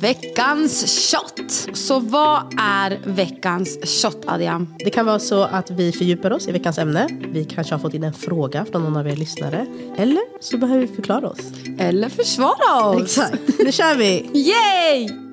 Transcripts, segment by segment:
Veckans shot. Så vad är veckans shot, Adrian? Det kan vara så att vi fördjupar oss i veckans ämne. Vi kanske har fått in en fråga från någon av er lyssnare. Eller så behöver vi förklara oss. Eller försvara oss. Exakt. Nu kör vi! Yay!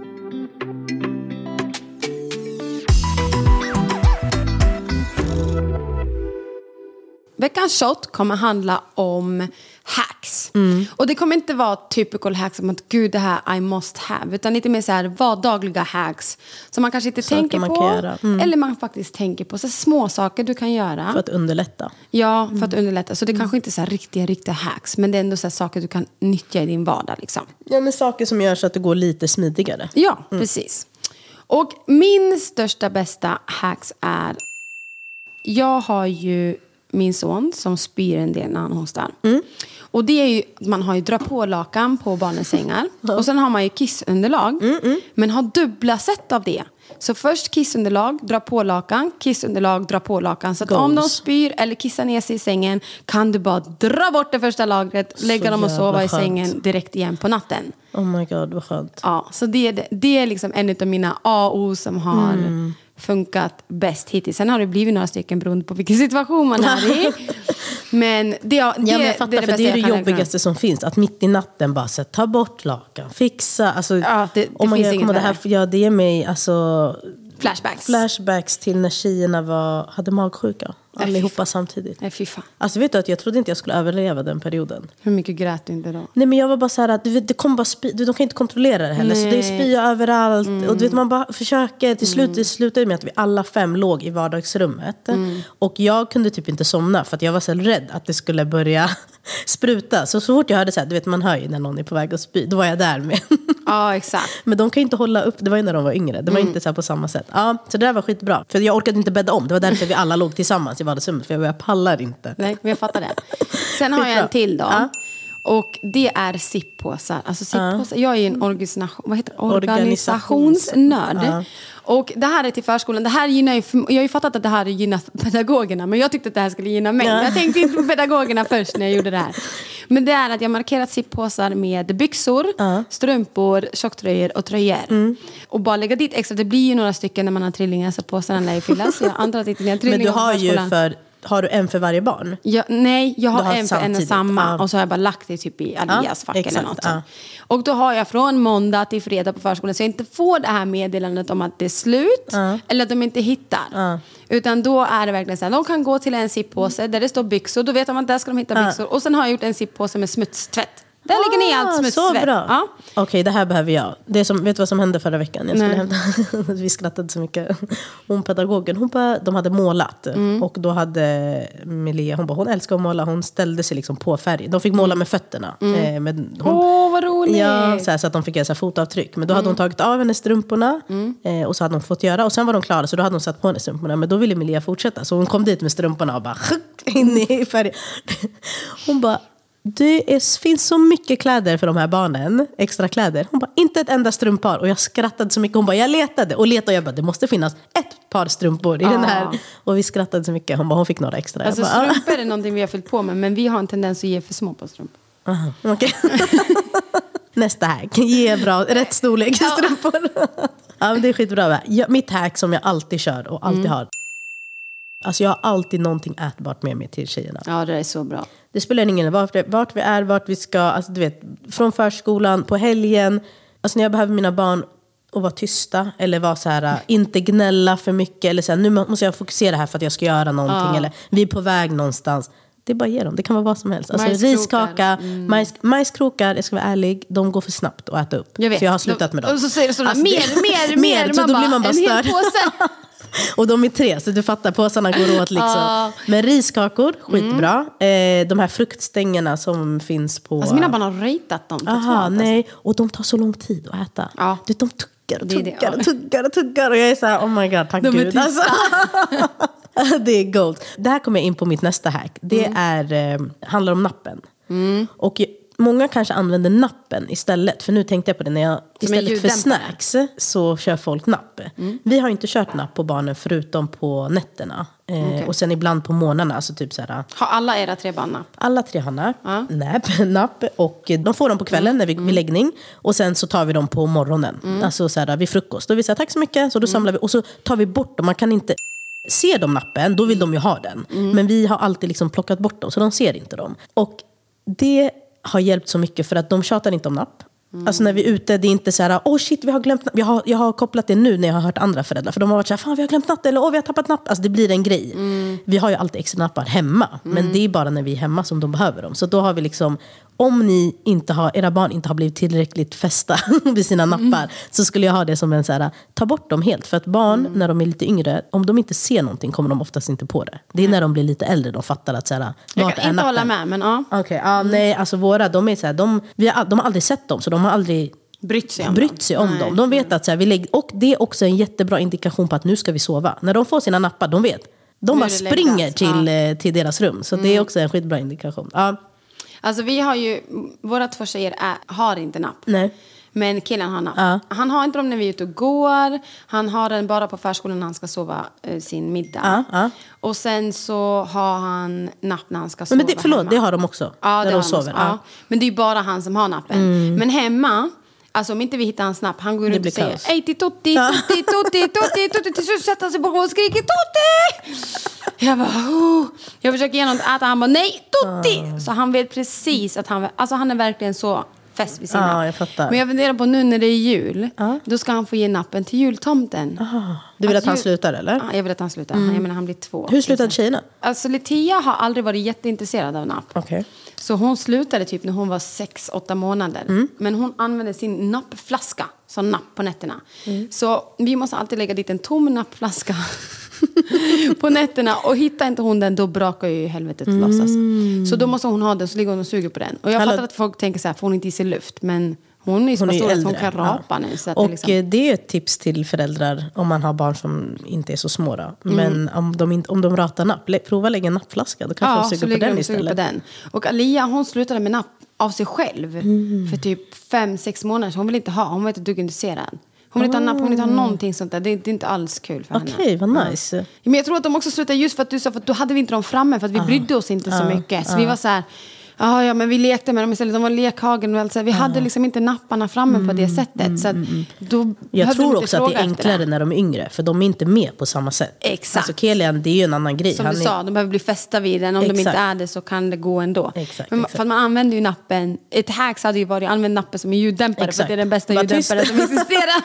Veckans shot kommer handla om hacks. Och det kommer inte vara typical hacks som att gud det här I must have. Utan lite mer så här vardagliga hacks. Som man kanske inte Saker tänker på. Mm. Eller man faktiskt tänker på. Så små saker du kan göra. För att underlätta. Ja, för att underlätta. Så det kanske inte är så här riktiga, riktiga hacks. Men det är ändå så saker du kan nyttja i din vardag. Liksom. Ja, men saker som gör så att det går lite smidigare. Ja, precis. Och min största bästa hacks är... Jag har ju min son som spyr en del när han hostar. Och det är ju, man har ju dra på lakan på barnens sängar. Och sen har man ju kissunderlag. Men har dubbla set av det. Så först kissunderlag, dra på lakan, kissunderlag, dra på lakan. Så om de spyr eller kissar ner sig i sängen kan du bara dra bort det första lagret, lägga dem och sova i skönt. sängen direkt igen på natten. Oh my god, vad skönt. Ja, så det, är- det är liksom en av mina A och O som har funkat bäst hittills. Sen har det blivit några stycken beroende på vilken situation man är i. Men det, det, Ja, men jag fattar, det är det för det är det jobbigaste som finns. Att mitt i natten bara så ta bort lakan, fixa. Alltså, Ja, det- det oh my finns God, inget det här, ja, det ger mig alltså, Flashbacks. flashbacks till när tjejerna var, hade magsjuka. Allihopa samtidigt. Nej, fy fan. Alltså vet du att jag trodde inte jag skulle överleva den perioden. Hur mycket grät du inte då? Nej men jag var bara så här att du vet, det kommer bara spy, de kan inte kontrollera det heller. Så det är spya överallt. Och du vet man bara försöker. Till slut det slutade med att vi alla fem låg i vardagsrummet. Och jag kunde typ inte somna för att jag var så rädd att det skulle börja spruta. Så så fort jag hörde så här, du vet man hör ju när någon är på väg att spy. Då var jag där med. Ja, exakt. Men de kan ju inte hålla upp, det var ju när de var yngre. Det var inte så på samma sätt. Ja, så det där var skitbra. För jag orkade inte bädda om. Det var därför vi alla låg tillsammans i vardagsrummet. För jag, jag pallar inte. Nej, men jag fattar det. Sen har jag en till då. Ja. Och det är sippåsar. Alltså sippåsar. Jag är en organisation, vad heter det? Organisations- organisationsnörd. Ja. Och det här är till förskolan. Det här gynnar ju, jag har ju fattat att det här gynnar pedagogerna. Men jag tyckte att det här skulle gynna mig. Ja. Jag tänkte inte på pedagogerna först när jag gjorde det här. Men det är att jag markerat sippåsar med byxor, strumpor, tjocktröjor och tröjor. Mm. Och bara lägga dit extra. Det blir ju några stycken när man har trillingar så påsarna lär ju fyllas. Jag antar att inte ni har Men trillingar du på har ju för, har du en för varje barn? Ja, nej, jag har, har en för en och samma. ja. Och så har jag bara lagt det typ i Alias fack eller något sånt. Och då har jag från måndag till fredag på förskolan. Så jag inte får det här meddelandet om att det är slut. Eller att de inte hittar. Utan då är det verkligen så här. De kan gå till en sippåse där det står byxor. Då vet de att där ska de hitta byxor. Och sen har jag gjort en sippåse med smutstvätt. Där lägger ni allt Ah, smutstvätt. Så bra. Ja. Okej, det här behöver jag. Det som, vet du vad som hände förra veckan? Jag skulle hämta, vi skrattade så mycket. Hon pedagogen, hon bara, de hade målat. Mm. Och då hade Melia, hon bara, hon älskar att måla. Hon ställde sig liksom på färg. De fick måla med fötterna. Eh, hon, Mm. Åh, vad roligt! Ja, så, här, så att de fick göra så här fotavtryck. Men då hade hon tagit av henne strumporna. Eh, och så hade hon fått göra. Och sen var de klara, så då hade hon satt på henne strumporna. Men då ville Emilia fortsätta. Så hon kom dit med strumporna och bara in i färg. Hon bara, det är, finns så mycket kläder för de här barnen. Extra kläder. Hon bara, inte ett enda strumpar. Och jag skrattade så mycket. Hon bara, jag letade och letade. Och jag bara, det måste finnas ett par strumpor i den här. Och vi skrattade så mycket. Hon bara, hon fick några extra. Alltså bara, "Ah." strumpor är någonting vi har fyllt på med. Men vi har en tendens att ge för små på strumpor. Aha, okej. Nästa hack. Ge bra, rätt storlek strumpor. ja, men det är skitbra. va? Mitt hack som jag alltid kör och alltid har. Alltså jag har alltid någonting ätbart med mig till tjejerna. Ja, det är så bra. Det spelar ingen roll vart, vart vi är, vart vi ska. Alltså, du vet, från förskolan, på helgen. Alltså när jag behöver mina barn att vara tysta. Eller vara så här, inte gnälla för mycket. Eller så här, nu måste jag fokusera här för att jag ska göra någonting. Eller vi är på väg någonstans. Det är bara att ge dem. Det kan vara vad som helst. Alltså, Majskrokar. riskaka, majs, majskrokar, jag ska vara ärlig, de går för snabbt att äta upp. Jag vet. Så jag har slutat med dem. Och så säger det sådana, Alltså, mer, mer, mer. mer, då blir man bara en hel störd. påse. Och de är tre, så du fattar, påsarna går åt liksom. Men riskakor, skitbra. Eh, de här fruktstängerna som finns på... Alltså mina barn har ratat dem. Aha, alltså. nej. Och de tar så lång tid att äta. Ja. Du, de tuggar och tuggar och tuggar och tuggar. Och jag är så här, oh my god, tack De gud. Alltså. det är gold. Det här kommer jag in på mitt nästa hack. Det Mm. är, eh, handlar om nappen. Och många kanske använder nappen istället. För nu tänkte jag på det, när jag, istället för snacks så kör folk napp. Mm. Vi har inte kört napp på barnen förutom på nätterna. Eh, Okej. Och sen ibland på morgnarna. Alltså typ så här, Har alla era tre barn napp? alla tre har napp, Ja. napp, napp och de får dem på kvällen när vi, vid läggning. Och sen så tar vi dem på morgonen, alltså så här, vid frukost. Då vi säger tack så mycket, så då samlar vi och så tar vi bort dem. Man kan inte se dem nappen, då vill de ju ha den. Men vi har alltid liksom plockat bort dem, så de ser inte dem. Och det har hjälpt så mycket för att de tjatar inte om napp. Alltså när vi är ute, det är inte så här, åh shit vi har glömt napp. Jag har, jag har kopplat det nu när jag har hört andra föräldrar. För de har varit så här, fan vi har glömt napp eller åh vi har tappat napp. Alltså det blir en grej. Vi har ju alltid extra nappar hemma. Men det är bara när vi är hemma som de behöver dem. Så då har vi liksom, om ni inte har, era barn inte har blivit tillräckligt fästa vid sina nappar. Så skulle jag ha det som en så här, ta bort dem helt. För att barn, när de är lite yngre, om de inte ser någonting kommer de oftast inte på det. Det är när de blir lite äldre de fattar att så här, Jag kan inte hålla nappen? med, men ja. Okej, ja, nej, alltså våra, de är så här, de, vi har, de har aldrig sett dem, så de har aldrig Brytt sig om brytt dem. sig om Nej. dem. De vet att så här, vi lägger, och det är också en jättebra indikation på att nu ska vi sova. När de får sina nappar, de vet. De Nu bara springer läggas, till, eh, till deras rum. Så det är också en skitbra indikation. Ja, Alltså vi har ju, våra två tjejer är, har inte napp. nej. Men killen har napp. Ja. Han har inte dem när vi är ute och går. Han har den bara på förskolan när han ska sova eh, sin middag. Ja, ja. Och sen så har han napp när han ska sova Men det, förlåt, hemma. det har de också. Ja, när det de har sover. Han också. Ja. Men det är ju bara han som har nappen. Men hemma, alltså om inte vi hittar hans napp, han går runt och säger. Ej till Totti, Totti, Totti, Totti, Totti. Till slut sätter han sig bakom och skriker Totti! Jag bara, oh. Jag försöker ge honom att äta, han bara nej, Totti! Så han vet precis att han, alltså han är verkligen så fäst vid sina. Ja, jag fattar. Men jag funderar på nu när det är jul, då ska han få ge nappen till jultomten. Du vill Att han jul- slutar eller? Ja, jag vill att han slutar. Jag menar, han blir två. Hur slutade tjejerna? Alltså Letia har aldrig varit jätteintresserad av napp. Okej. Så hon slutade typ när hon var 6-8 månader. Mm. Men hon använde sin nappflaska som napp på nätterna. Mm. Så vi måste alltid lägga dit en tom nappflaska på nätterna. Och hittar inte hon den, då brakar ju helvetet loss. Alltså. Så då måste hon ha den, så ligger hon och suger på den. Och jag Mm. Hallå. fattar att folk tänker så här, får hon inte i sig luft? Men hon är ju så Hon stor att hon kan rapa nu. Så att det och liksom... eh, det är ett tips till föräldrar om man har barn som inte är så små. Då. Mm. Men om de, inte, om de ratar napp, prova lägga en nappflaska. Då kanske Ja, de suger på den istället. på den. Och Alia hon slutade med napp av sig själv Mm. för typ fem, sex månader. Så hon vill inte ha, hon var inte ett dugg intresserad. Hon vill inte ha napp, hon vill inte ha någonting sånt där. Det, det är inte alls kul för henne. Ah. Okej, vad nice. Men jag tror att de också slutade just för att du sa, för att då hade vi inte dem framme för att vi Ah. brydde oss inte så mycket. Så vi var så här, ja ja men vi lekte med dem istället, de var lekhagen och allt så. Vi hade liksom inte napparna framme på det sättet. Så att då Mm, Jag tror också att det är enklare när de är yngre, för de är inte med på samma sätt. Exakt. Alltså Kelian, det är ju en annan grej. Som Han du är, sa, de behöver bli fästa vid den. Om de inte Exakt. är det så kan det gå ändå. Exakt, Men, exakt. För att man använder ju nappen, ett hacks hade ju varit att använda nappen som en ljuddämpare för att Exakt. det är den bästa Var ljuddämparen som existerar.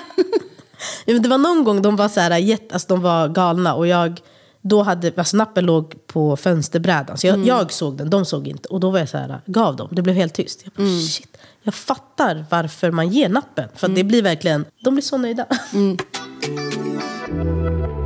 Ja, men det var någon gång de var så här, jätte, alltså de var galna och jag då hade, alltså nappen låg på fönsterbrädan. Så jag, Mm. jag såg den, de såg inte. Och då var jag så här, gav dem. Det blev helt tyst. Jag bara, Mm. shit. Jag fattar varför man ger nappen. För att det Mm. blir verkligen, de blir så nöjda.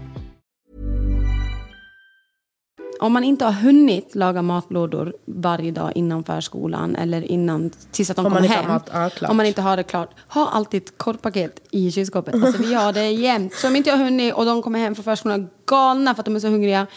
om man inte har hunnit laga matlådor varje dag innan förskolan eller innan tills att de kommer hem. mat- ja, om man inte har det klart. Ha alltid ett korvpaket i kylskåpet. Alltså, vi har det jämt. Så om inte jag har hunnit och de kommer hem från förskolan galna för att de är så hungriga.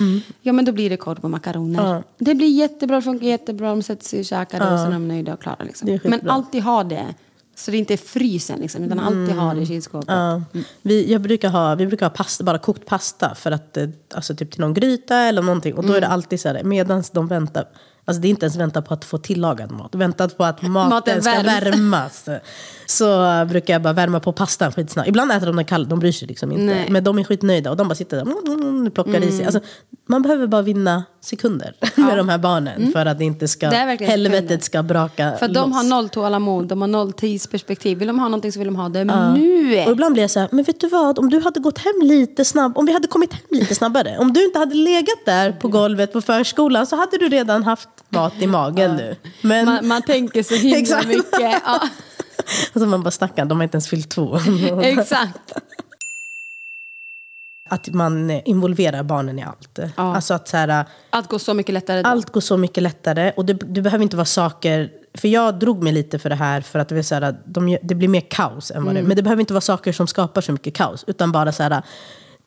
Ja men då blir det korv och makaroner. Mm. Ja. Det blir jättebra, det funkar jättebra. De sätter sig och käkar det och sen är de nöjda och klara. Liksom. Men alltid ha det. Så det inte är frysen liksom, utan alltid ha det i kylskåpet. Ja. Vi, jag brukar ha, vi brukar ha pasta, bara kokt pasta för att, eh, alltså typ till någon gryta eller någonting. Och då är Mm. det alltid så här, medan de väntar, alltså det är inte ens vänta på att få tillagad mat, väntat på att maten, Maten ska värmas. Så brukar jag bara värma på pastan skitsnabbt. Ibland äter de den kall, de bryr sig liksom inte. Nej. Men de är skitnöjda och de bara sitter där mm, mm, plockar i sig. Alltså, man behöver bara vinna sekunder med de här barnen för att det inte ska, Mm. Det helvetet sekunder. ska braka För att de loss. har noll tålamod, de har noll tidsperspektiv. Vill de ha någonting så vill de ha det nu. Och ibland blir jag så här, men vet du vad? Om du hade gått hem lite snabb, om vi hade kommit hem lite snabbare. Om du inte hade legat där på golvet på förskolan så hade du redan haft mat i magen nu. Men, Man, man tänker så himla Exakt. mycket. Ja, alltså man bara stackarn, de har inte ens fyllt två. exakt. att man involverar barnen i allt. Ja. Alltså att så här, Allt går så mycket lättare då. allt går så mycket lättare. Och det, det behöver inte vara saker... För jag drog mig lite för det här för att det, så här, de, gör- det blir mer kaos än vad det Men det behöver inte vara saker som skapar så mycket kaos. Utan bara så här,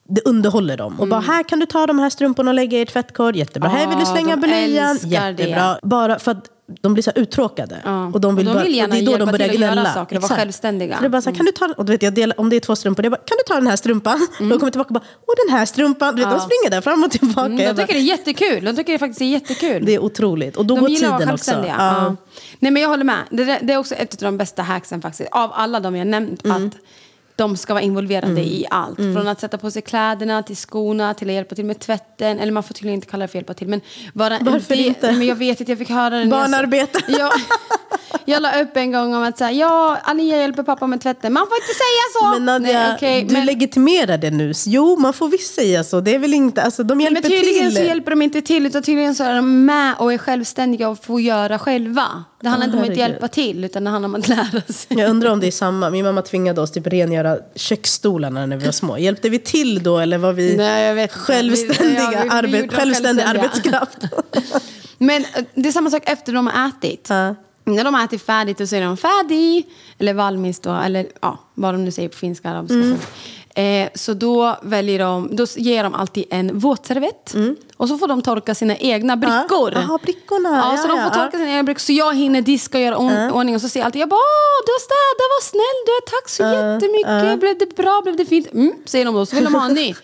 det underhåller dem. Och bara, här kan du ta de här strumporna och lägga i ett tvättkorg. Jättebra. här vill du Ja, slänga de blöjan. Jättebra. Bara för att de blir så uttråkade. Ja. Och de vill, Och de bara, vill gärna och det är då de hjälpa börjar till att göra saker och vara självständiga. Mm. Så det är bara så här, kan du ta, och du vet, jag delar, om det är två strumpor, det är bara, kan du ta den här strumpan? Då kommer jag tillbaka och bara, och den här strumpan. Du vet, De springer där fram och tillbaka. Mm, Jag de bara, tycker det är jättekul. De tycker det faktiskt är jättekul. det är otroligt. Och då de går tiden också. Ja. Ja. Nej, men jag håller med. Det, det är också ett av de bästa hacksen faktiskt. Av alla de jag nämnt. Mm. Att de ska vara involverade i allt. Från att sätta på sig kläderna till skorna till att hjälpa till med tvätten. Eller man får tydligen inte kalla det för hjälpa till. Men vara en Varför del- inte? Men jag vet att jag fick höra det. när jag så- Barnarbete. Ja, jag la upp en gång om att säga ja, Alia hjälper pappa med tvätten. Man får inte säga så! Men Nadja, Nej, okej, du men- legitimerar det nu. Jo, man får visst säga så. Det är väl inte, alltså de hjälper Men tydligen till. så hjälper de inte till, utan tydligen så är de med och är självständiga och får göra själva. Det handlar Åh, inte om att herregud. hjälpa till, utan det handlar om att lära sig. Jag undrar om det är samma. Min mamma tvingade oss typ rengöra köksstolarna när vi var små. Hjälpte vi till då eller var vi Nej, självständiga, Vi- ja, vi- vi arbet, självständiga. arbetskraft? Men eh, det är samma sak efter de har ätit. Ja. När de har ätit färdigt så är de färdig, eller valmis då, eller ja, vad de nu säger på finska. arabiska. Mm. Eh, så då, väljer de, då ger de alltid en våtservett. Och så får de torka sina egna brickor. Mm. Jaha, brickorna. Ja, Ja, så de ja, får torka ja. sina egna brickor. Så jag hinner diska och göra on- ordning. Och så säger jag alltid, jag bara, du har städat, vad snäll du är, tack så jättemycket. Blev det bra, blev det fint? Mm, säger de då, så vill de ha en ny.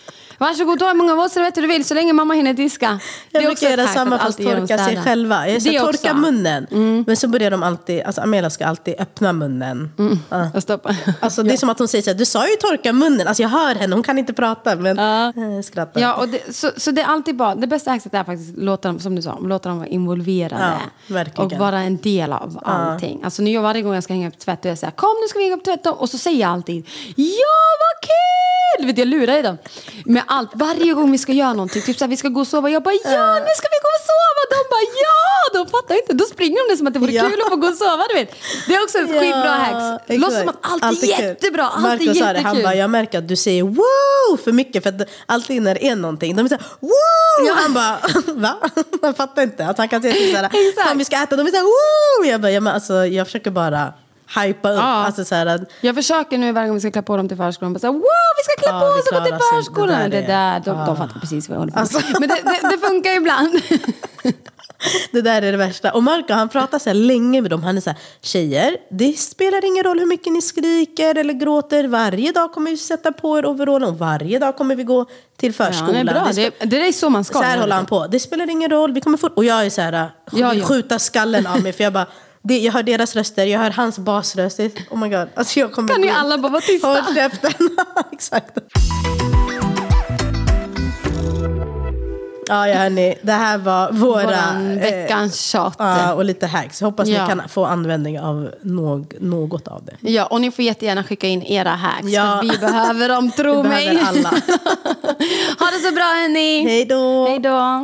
Varsågod, ta hur många våtservetter du vill så länge mamma hinner diska. Jag brukar göra samma fast torka sig själva. Jag ska torka också. Mm. munnen. Men så börjar de alltid, alltså Amela ska alltid öppna munnen. Ja. Jag stoppar. Alltså det är som att hon säger så här, du sa ju torka munnen. Alltså jag hör henne, hon kan inte prata men eh, skrattar. Ja, och det, så, så det är alltid bara, det bästa hacket är faktiskt att låta dem, som du sa, låta dem vara involverade. Ja, och vara en del av allting. Alltså nu varje gång jag ska hänga upp tvätt och jag säger kom nu ska vi hänga upp tvätt. Och så säger jag alltid ja vad kul! Du vet jag lurar i dem. Med allt, varje gång vi ska göra någonting, typ så här, vi ska gå och sova. Jag bara ja nu ska vi gå och sova. De bara ja! De fattar inte. Då springer de det som att det vore Ja. kul att få gå och sova. Du vet. Det är också ett skitbra hacks. Låtsas man alltid kul. jättebra, alltid Marco sa det, jättekul. han bara, jag märker att du säger wow för mycket. För att alltid när det är någonting, de är såhär wow! Ja. Han bara, va? Han fattar inte. Att han kan säga typ såhär, vi ska äta, de är såhär wow! Jag bara, ja, men alltså, jag försöker bara hypa upp. Ja. Alltså, så att, Jag försöker nu varje gång vi ska klä på dem till förskolan. Bara så här, wow, vi ska klä Ja, på oss och gå till förskolan. Det Det där där, är- de, de fattar precis vad jag håller på med. Alltså. Men det, det, det funkar ibland. Det där är det värsta. Och Marco han pratar så här länge med dem. Han är så här, tjejer, det spelar ingen roll hur mycket ni skriker eller gråter. Varje dag kommer vi sätta på er overallen och varje dag kommer vi gå till Ja, förskolan. det är bra. Det Det, är så man ska. så här håller han på. Det spelar ingen roll, vi kommer. Och jag är så här, Ja, ja, ja. skjuta skallen av mig. För jag bara, det, jag hör deras röster, jag hör hans basröst. Oh my god. Alltså jag kommer Kan ni alla bara vara tysta? Håll käften. Exakt. Ja, ja hörni, det här var våra... Våran eh, veckans tjat. Ja, och lite hacks. Hoppas Ja. ni kan få användning av någ, något av det. Ja, och ni får jättegärna skicka in era hacks. Ja. För vi behöver dem, tro Vi mig. behöver alla. ha det så bra hörni. Hej då! Hej då.